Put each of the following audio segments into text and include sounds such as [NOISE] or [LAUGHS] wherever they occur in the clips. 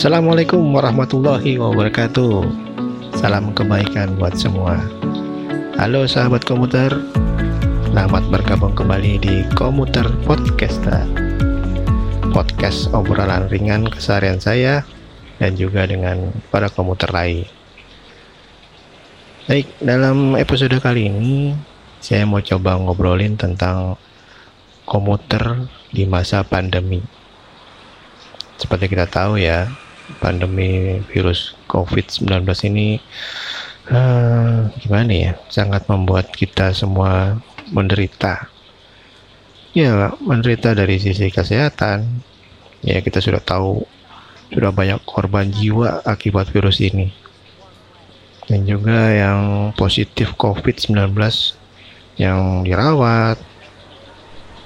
Assalamualaikum warahmatullahi wabarakatuh. Salam kebaikan buat semua. Halo sahabat komuter, selamat bergabung kembali di Komuter Podcaster. Podcast obrolan ringan keseharian saya dan juga dengan para komuter lain. Baik, dalam episode kali ini saya mau coba ngobrolin tentang komuter di masa pandemi. Seperti kita tahu ya, pandemi virus COVID-19 ini uh, gimana ya, sangat membuat kita semua menderita. Ya, menderita dari sisi kesehatan. Ya, kita sudah tahu sudah banyak korban jiwa akibat virus ini. Dan juga yang positif COVID-19 yang dirawat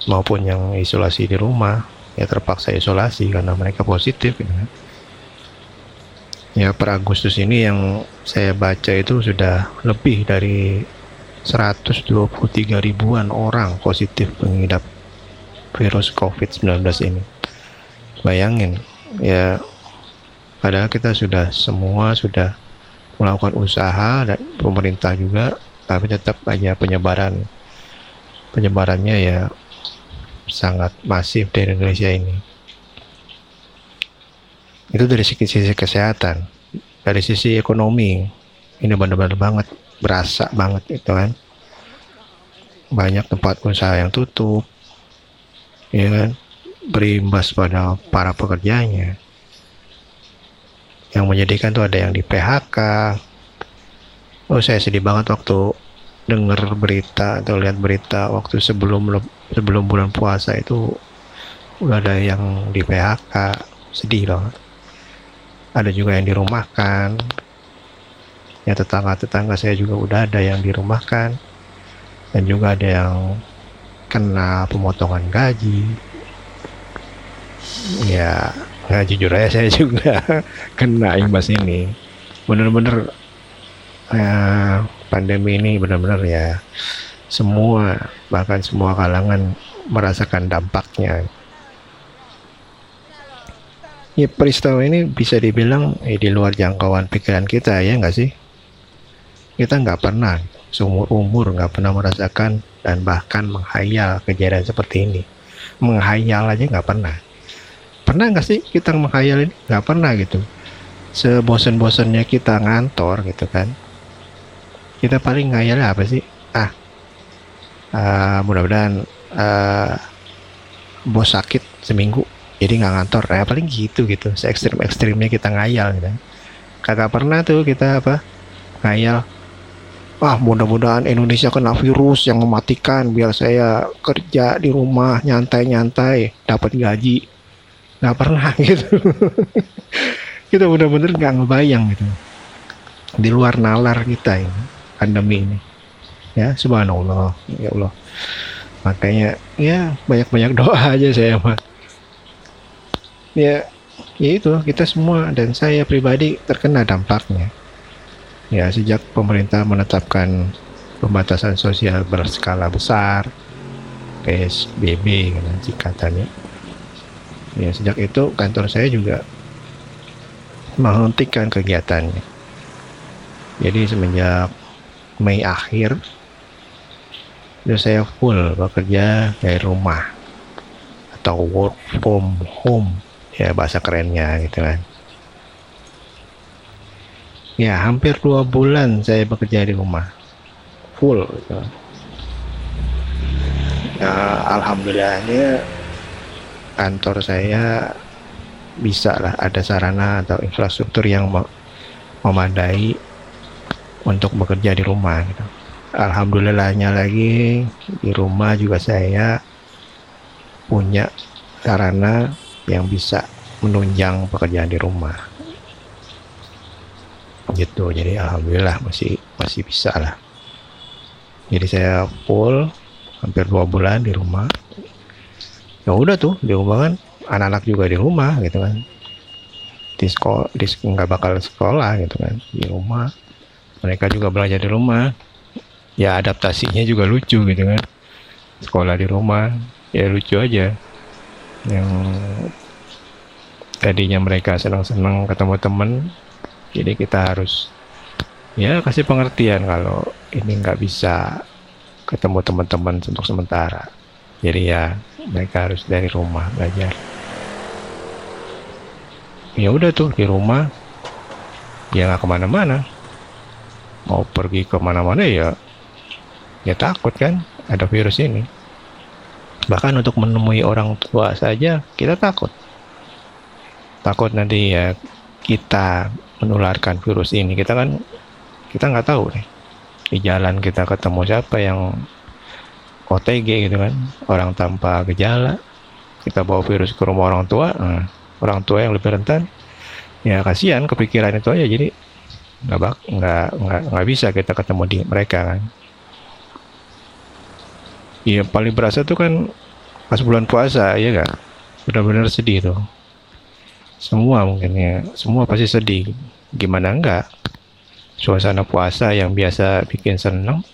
maupun yang isolasi di rumah ya terpaksa isolasi karena mereka positif kan. Ya per Agustus ini yang saya baca itu sudah lebih dari 123 ribuan orang positif pengidap virus COVID-19 ini. Bayangin, ya padahal kita sudah semua sudah melakukan usaha dan pemerintah juga, tapi tetap aja penyebaran penyebarannya ya sangat masif di Indonesia ini. Itu dari sisi, sisi kesehatan, dari sisi ekonomi, ini benar-benar banget berasa banget itu kan. Banyak tempat usaha yang tutup, ya kan, berimbas pada para pekerjanya. Yang menyedihkan tuh ada yang di PHK. Oh saya sedih banget waktu dengar berita atau lihat berita waktu sebelum sebelum bulan puasa itu udah ada yang di PHK sedih loh ada juga yang dirumahkan. Ya tetangga-tetangga saya juga udah ada yang dirumahkan. Dan juga ada yang kena pemotongan gaji. Ya nggak jujur aja saya [LAUGHS] juga kena imbas ini. Bener-bener ya, pandemi ini benar-benar ya semua bahkan semua kalangan merasakan dampaknya. Ya peristiwa ini bisa dibilang eh, di luar jangkauan pikiran kita ya nggak sih? Kita nggak pernah seumur umur nggak pernah merasakan dan bahkan menghayal kejadian seperti ini. Menghayal aja nggak pernah. Pernah nggak sih kita menghayal ini? Nggak pernah gitu. Sebosan-bosannya kita ngantor gitu kan kita paling ngayal apa sih ah uh, mudah-mudahan uh, bos sakit seminggu jadi nggak ngantor. Ya paling gitu gitu. Se ekstrim ekstrimnya kita ngayal gitu. Kagak pernah tuh kita apa ngayal. Wah mudah-mudahan Indonesia kena virus yang mematikan biar saya kerja di rumah nyantai-nyantai dapat gaji. Nggak pernah [LAUGHS] gitu. Kita bener-bener nggak ngebayang gitu. Di luar nalar kita ini pandemi ini. Ya subhanallah. Ya Allah. Makanya ya banyak-banyak doa aja saya mah ya ya itu kita semua dan saya pribadi terkena dampaknya. Ya sejak pemerintah menetapkan pembatasan sosial berskala besar PSBB kan singkatannya. Ya sejak itu kantor saya juga menghentikan kegiatannya. Jadi semenjak Mei akhir itu saya full bekerja dari rumah atau work from home ya bahasa kerennya gitu kan ya hampir dua bulan saya bekerja di rumah full gitu. ya alhamdulillahnya kantor saya bisa lah ada sarana atau infrastruktur yang memadai untuk bekerja di rumah gitu. Alhamdulillahnya lagi di rumah juga saya punya sarana yang bisa menunjang pekerjaan di rumah. Gitu jadi alhamdulillah masih masih bisa lah. Jadi saya full hampir dua bulan di rumah. Ya udah tuh di rumah kan anak-anak juga di rumah gitu kan. Di sekolah di nggak bakal sekolah gitu kan di rumah. Mereka juga belajar di rumah. Ya adaptasinya juga lucu gitu kan. Sekolah di rumah ya lucu aja yang tadinya mereka senang-senang ketemu teman jadi kita harus ya kasih pengertian kalau ini nggak bisa ketemu teman-teman untuk sementara. Jadi ya mereka harus dari rumah belajar. Ya udah tuh di rumah ya nggak ke mana-mana. Mau pergi ke mana-mana ya ya takut kan ada virus ini bahkan untuk menemui orang tua saja kita takut. Takut nanti ya kita menularkan virus ini. Kita kan kita nggak tahu nih di jalan kita ketemu siapa yang OTG gitu kan. Orang tanpa gejala kita bawa virus ke rumah orang tua. Nah, orang tua yang lebih rentan ya kasihan kepikiran itu aja. Jadi nggak bak nggak nggak nggak bisa kita ketemu di mereka kan Iya paling berasa tuh kan pas bulan puasa ya kan benar-benar sedih tuh. Semua mungkin ya semua pasti sedih. Gimana enggak suasana puasa yang biasa bikin seneng.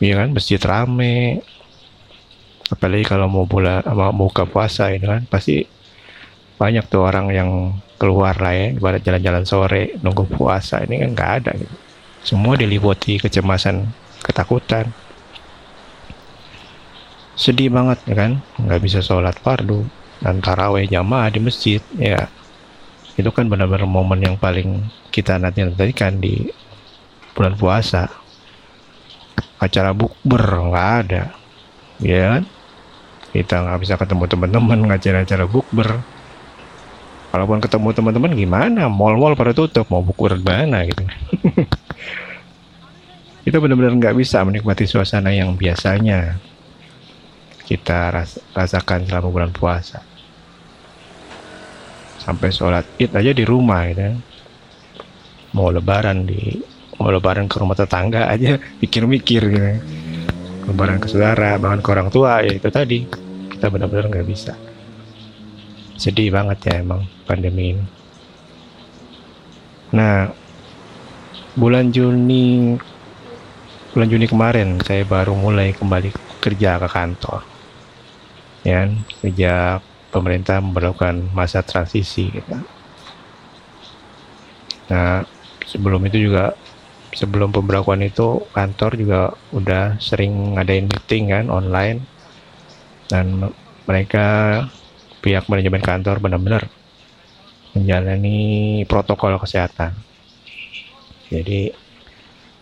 Iya kan masjid rame. Apalagi kalau mau bulan mau buka puasa ini kan pasti banyak tuh orang yang keluar lah ya ibarat jalan-jalan sore nunggu puasa. Ini kan nggak ada gitu. semua diliputi kecemasan ketakutan sedih banget ya kan? Nggak bisa sholat fardu. Dan taraweh jamaah di masjid ya. Itu kan benar-benar momen yang paling kita nanti nantikan di bulan puasa. Acara bukber nggak ada. Ya kan? Kita nggak bisa ketemu teman-teman ngajar acara bukber. Walaupun ketemu teman-teman gimana? Mall-mall pada tutup, mau buku mana gitu. [LAUGHS] itu benar-benar nggak bisa menikmati suasana yang biasanya kita ras rasakan selama bulan puasa. Sampai sholat id aja di rumah gitu. Mau lebaran di mau lebaran ke rumah tetangga aja [LAUGHS] pikir-mikir gitu. Lebaran ke saudara, bahkan ke orang tua ya itu tadi kita benar-benar nggak bisa sedih banget ya emang pandemi ini. Nah, bulan Juni bulan Juni kemarin saya baru mulai kembali kerja ke kantor. Ya, sejak pemerintah memperlakukan masa transisi gitu. Nah, sebelum itu juga sebelum pemberlakuan itu kantor juga udah sering ngadain meeting kan online dan mereka pihak manajemen kantor benar-benar menjalani protokol kesehatan. Jadi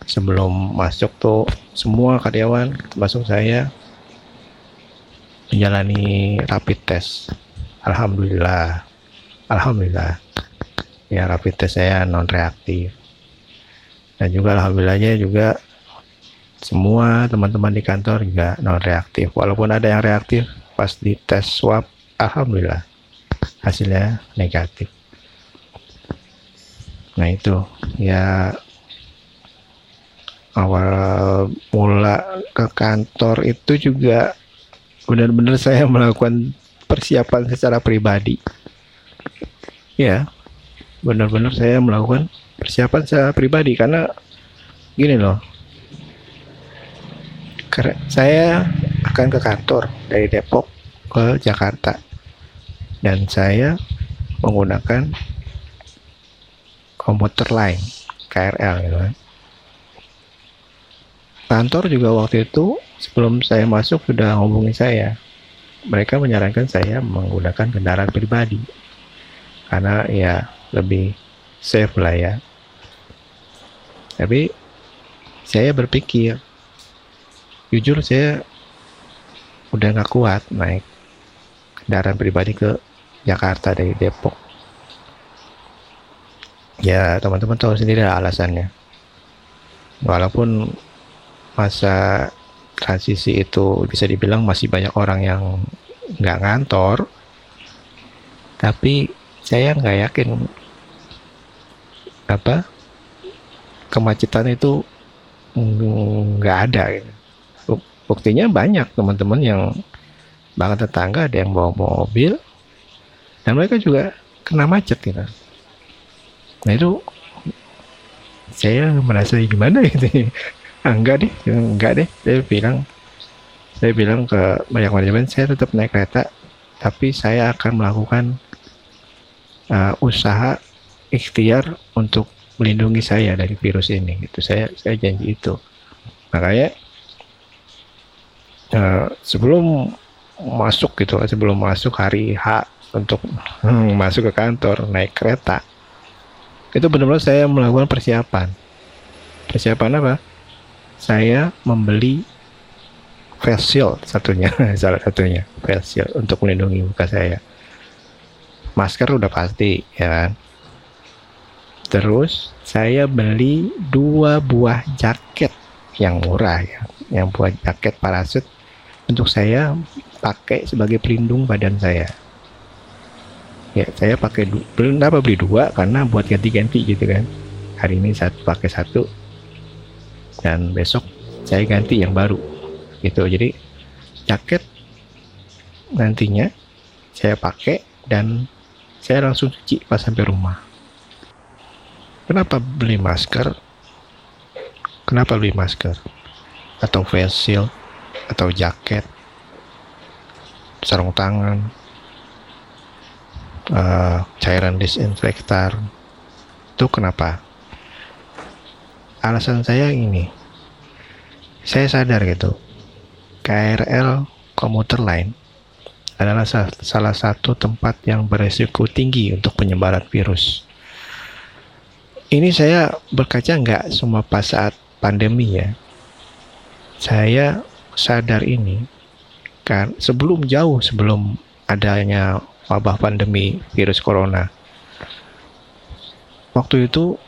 sebelum masuk tuh semua karyawan termasuk saya menjalani rapid test. Alhamdulillah. Alhamdulillah. Ya rapid test saya non reaktif. Dan juga alhamdulillahnya juga semua teman-teman di kantor juga non reaktif. Walaupun ada yang reaktif pas di tes swab alhamdulillah hasilnya negatif nah itu ya awal mula ke kantor itu juga benar-benar saya [LAUGHS] melakukan persiapan secara pribadi ya benar-benar saya melakukan persiapan secara pribadi karena gini loh saya akan ke kantor dari Depok ke Jakarta dan saya menggunakan komuter lain KRL gitu kan. Kantor juga waktu itu sebelum saya masuk sudah hubungi saya. Mereka menyarankan saya menggunakan kendaraan pribadi karena ya lebih safe lah ya. Tapi saya berpikir, jujur saya udah nggak kuat naik kendaraan pribadi ke Jakarta dari Depok. Ya teman-teman tahu sendiri lah alasannya. Walaupun masa transisi itu bisa dibilang masih banyak orang yang nggak ngantor, tapi saya nggak yakin apa kemacetan itu nggak ada gitu. Buktinya banyak teman-teman yang bahkan tetangga ada yang bawa mobil dan mereka juga kena macet gitu. Nah itu saya merasa gimana gitu ah, enggak deh. Enggak deh. Saya bilang saya bilang ke banyak manajemen saya tetap naik kereta tapi saya akan melakukan uh, usaha ikhtiar untuk melindungi saya dari virus ini. Gitu. Saya saya janji itu. Makanya uh, sebelum masuk gitu sebelum masuk hari H untuk hmm, masuk ke kantor naik kereta itu benar-benar saya melakukan persiapan. Persiapan apa saya membeli face shield satunya [LAUGHS] salah satunya. Face shield untuk melindungi muka saya. Masker udah pasti ya kan? Terus saya beli dua buah jaket yang murah ya. Yang buat jaket parasut untuk saya pakai sebagai pelindung badan saya. Ya saya pakai belum apa beli dua? Karena buat ganti-ganti gitu kan. Hari ini satu pakai satu dan besok saya ganti yang baru gitu. Jadi jaket nantinya saya pakai dan saya langsung cuci pas sampai rumah. Kenapa beli masker? Kenapa beli masker? Atau face shield? Atau jaket? Sarung tangan? Uh, cairan disinfektan? Itu kenapa alasan saya ini saya sadar gitu KRL komuter lain adalah salah satu tempat yang beresiko tinggi untuk penyebaran virus. Ini saya berkaca nggak semua pas saat pandemi ya. Saya sadar ini kan sebelum jauh sebelum adanya wabah pandemi virus corona. Waktu itu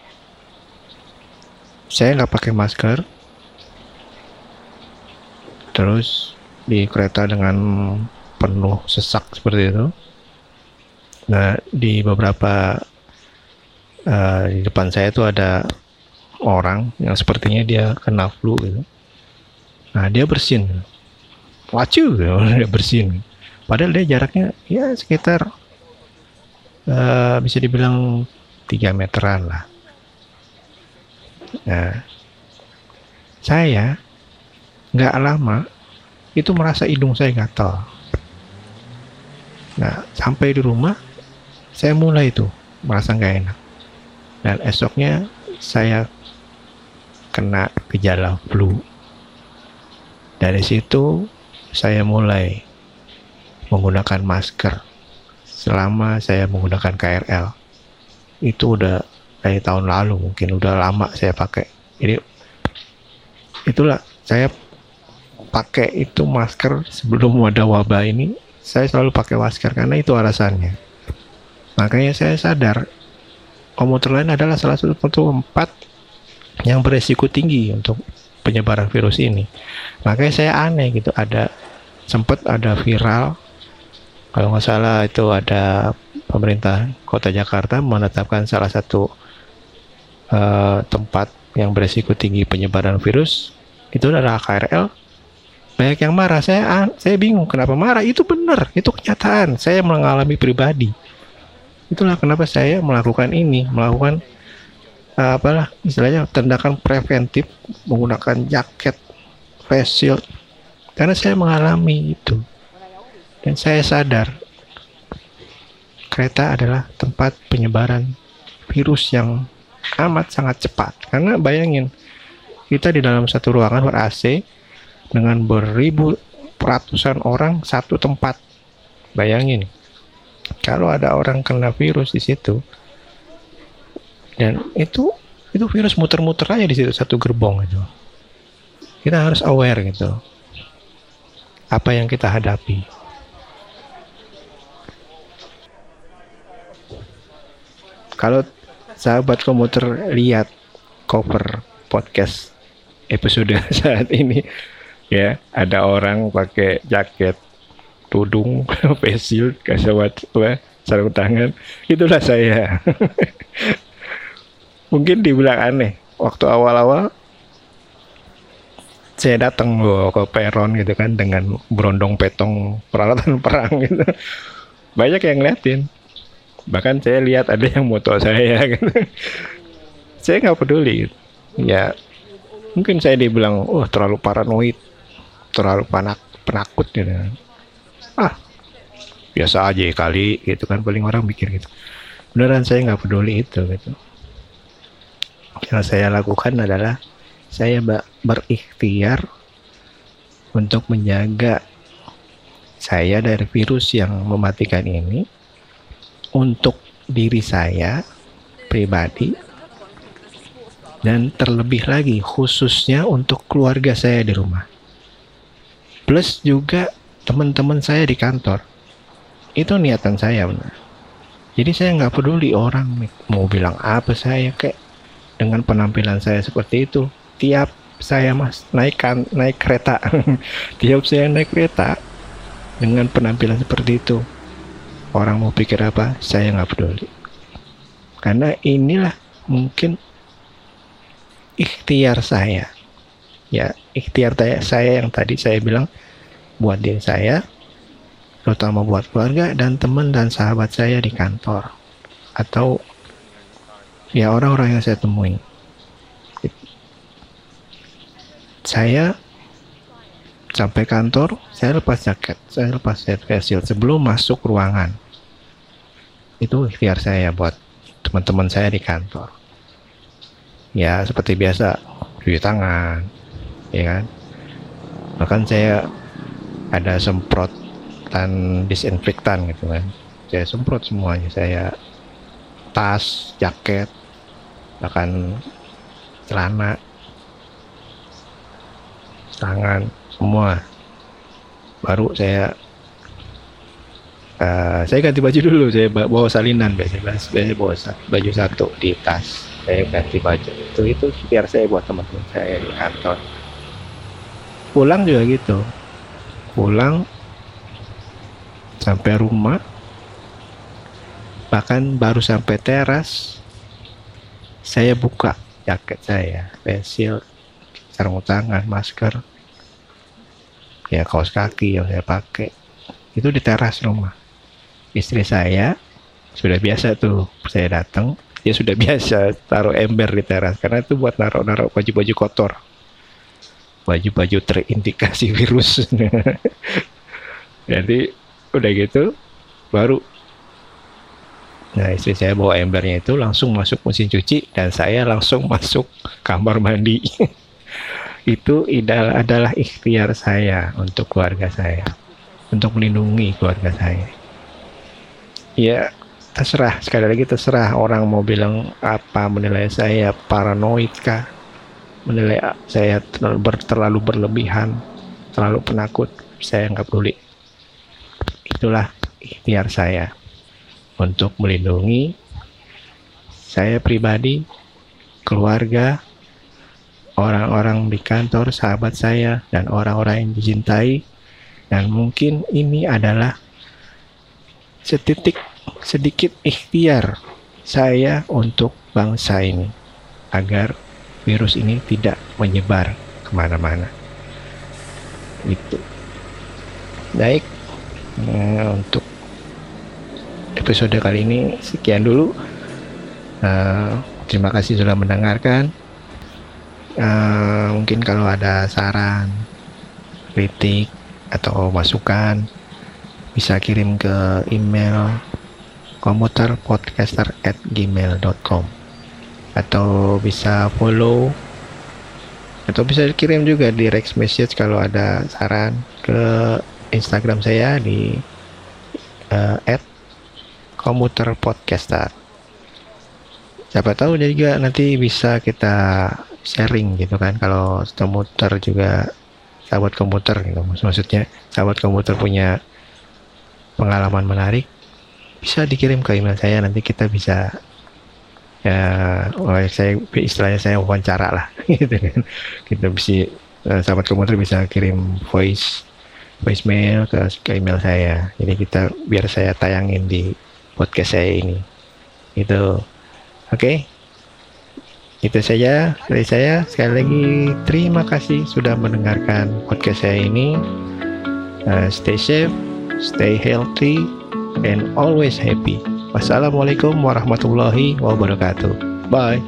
saya nggak pakai masker, terus di kereta dengan penuh sesak seperti itu. Nah, di beberapa uh, di depan saya itu ada orang yang sepertinya dia kena flu gitu. Nah, dia bersin. Wacu, gitu. [LAUGHS] dia bersin. Padahal dia jaraknya ya sekitar uh, bisa dibilang 3 meteran lah. Nah, saya nggak lama itu merasa hidung saya gatal. Nah, sampai di rumah saya mulai itu merasa nggak enak. Dan esoknya saya kena gejala flu. Dari situ saya mulai menggunakan masker selama saya menggunakan KRL. Itu udah dari tahun lalu mungkin udah lama saya pakai. Jadi itulah saya pakai itu masker sebelum ada wabah ini saya selalu pakai masker karena itu alasannya makanya saya sadar komuter lain adalah salah satu tempat yang beresiko tinggi untuk penyebaran virus ini makanya saya aneh gitu ada sempat ada viral kalau nggak salah itu ada pemerintah kota Jakarta menetapkan salah satu uh, tempat yang beresiko tinggi penyebaran virus itu adalah KRL banyak yang marah. Saya saya bingung kenapa marah. Itu benar itu kenyataan. Saya mengalami pribadi. Itulah kenapa saya melakukan ini melakukan uh, apalah istilahnya tindakan preventif menggunakan jaket face shield. Karena saya mengalami itu. Dan saya sadar kereta adalah tempat penyebaran virus yang amat sangat cepat karena bayangin kita di dalam satu ruangan ber AC dengan beribu ratusan orang satu tempat. Bayangin, kalau ada orang kena virus di situ, dan itu itu virus muter-muter aja di situ satu gerbong itu. Kita harus aware gitu. Apa yang kita hadapi. Kalau sahabat komuter lihat cover podcast episode [LAUGHS] saat ini. Ya ada orang pakai jaket tudung [LAUGHS] face shield kasawat apa sarung tangan. Itulah saya. [LAUGHS] Mungkin dibilang aneh. Waktu awal-awal saya datang loh ke peron gitu kan dengan berondong petong peralatan perang gitu. Banyak yang ngeliatin bahkan saya lihat ada yang moto saya gitu [LAUGHS] saya nggak peduli. Ya mungkin saya dibilang oh terlalu paranoid terlalu panak penakut gitu. Ah biasa aja kali gitu kan. Paling orang mikir gitu. Beneran saya nggak peduli itu gitu. Yang saya lakukan adalah saya berikhtiar untuk menjaga saya dari virus yang mematikan ini untuk diri saya pribadi dan terlebih lagi khususnya untuk keluarga saya di rumah. Plus juga teman-teman saya di kantor. Itu niatan saya benar jadi saya nggak peduli orang mau bilang apa saya kayak dengan penampilan saya seperti itu. Tiap saya mas naikkan naik kereta. [LAUGHS] Tiap saya naik kereta dengan penampilan seperti itu orang mau pikir apa saya nggak peduli. Karena inilah mungkin ikhtiar saya. Ya ikhtiar saya yang tadi saya bilang buat diri saya terutama buat keluarga dan teman dan sahabat saya di kantor. Atau ya orang-orang yang saya temui. Saya sampai kantor saya lepas jaket saya lepas face sebelum masuk ruangan. Itu ikhtiar saya buat teman-teman saya di kantor. Ya seperti biasa cuci tangan ya kan? Bahkan saya ada semprotan disinfektan gitu kan. Saya semprot semuanya saya tas jaket bahkan celana tangan semua. Baru saya uh, saya ganti baju dulu. Saya bawa salinan biasanya biasanya bawa baju satu di tas. Saya ganti baju. Itu itu biar saya buat teman-teman saya di kantor. Pulang juga gitu. Pulang sampai rumah. Bahkan baru sampai teras saya buka jaket saya pensil sarung tangan masker ya kaos kaki yang saya pakai. Itu di teras rumah. Istri saya sudah biasa tuh saya datang. Ya sudah [LAUGHS] biasa taruh ember di teras karena itu buat naruh-naruh baju-baju kotor. Baju-baju terindikasi [LAUGHS] virus. Jadi udah gitu baru. Nah istri saya bawa embernya itu langsung masuk mesin cuci dan saya langsung masuk kamar mandi [LAUGHS] itu adalah ikhtiar saya untuk keluarga saya. Untuk melindungi keluarga saya. Ya terserah. Sekali lagi terserah orang mau bilang apa menilai saya paranoid kah? Menilai saya terlalu, terlalu berlebihan terlalu penakut saya nggak peduli. Itulah ikhtiar saya. Untuk melindungi saya pribadi keluarga orang-orang di kantor sahabat saya dan orang-orang yang dicintai dan mungkin ini adalah setitik sedikit ikhtiar saya untuk bangsa ini agar virus ini tidak menyebar ke mana-mana. Itu baik nah, untuk episode kali ini sekian dulu. Uh, terima kasih sudah mendengarkan. Uh, mungkin kalau ada saran, kritik atau masukan bisa kirim ke email komuterpodcaster at gmail.com atau bisa follow atau bisa kirim juga direct message kalau ada saran ke Instagram saya di uh, at siapa tahu jadi juga nanti bisa kita sharing gitu kan. Kalau komuter juga sahabat komuter gitu. Maksudnya sahabat komuter punya pengalaman menarik bisa dikirim ke email saya. Nanti kita bisa ya saya istilahnya saya wawancara lah [LAUGHS] gitu kan. Kita bisa uh, sahabat komputer bisa kirim voice voicemail ke, ke email saya. Jadi kita biar saya tayangin di podcast saya ini. Itu oke? okay? Itu saja dari saya sekali lagi terima kasih sudah mendengarkan podcast saya ini uh, stay safe stay healthy and always happy. Wassalamualaikum warahmatullahi wabarakatuh. Bye.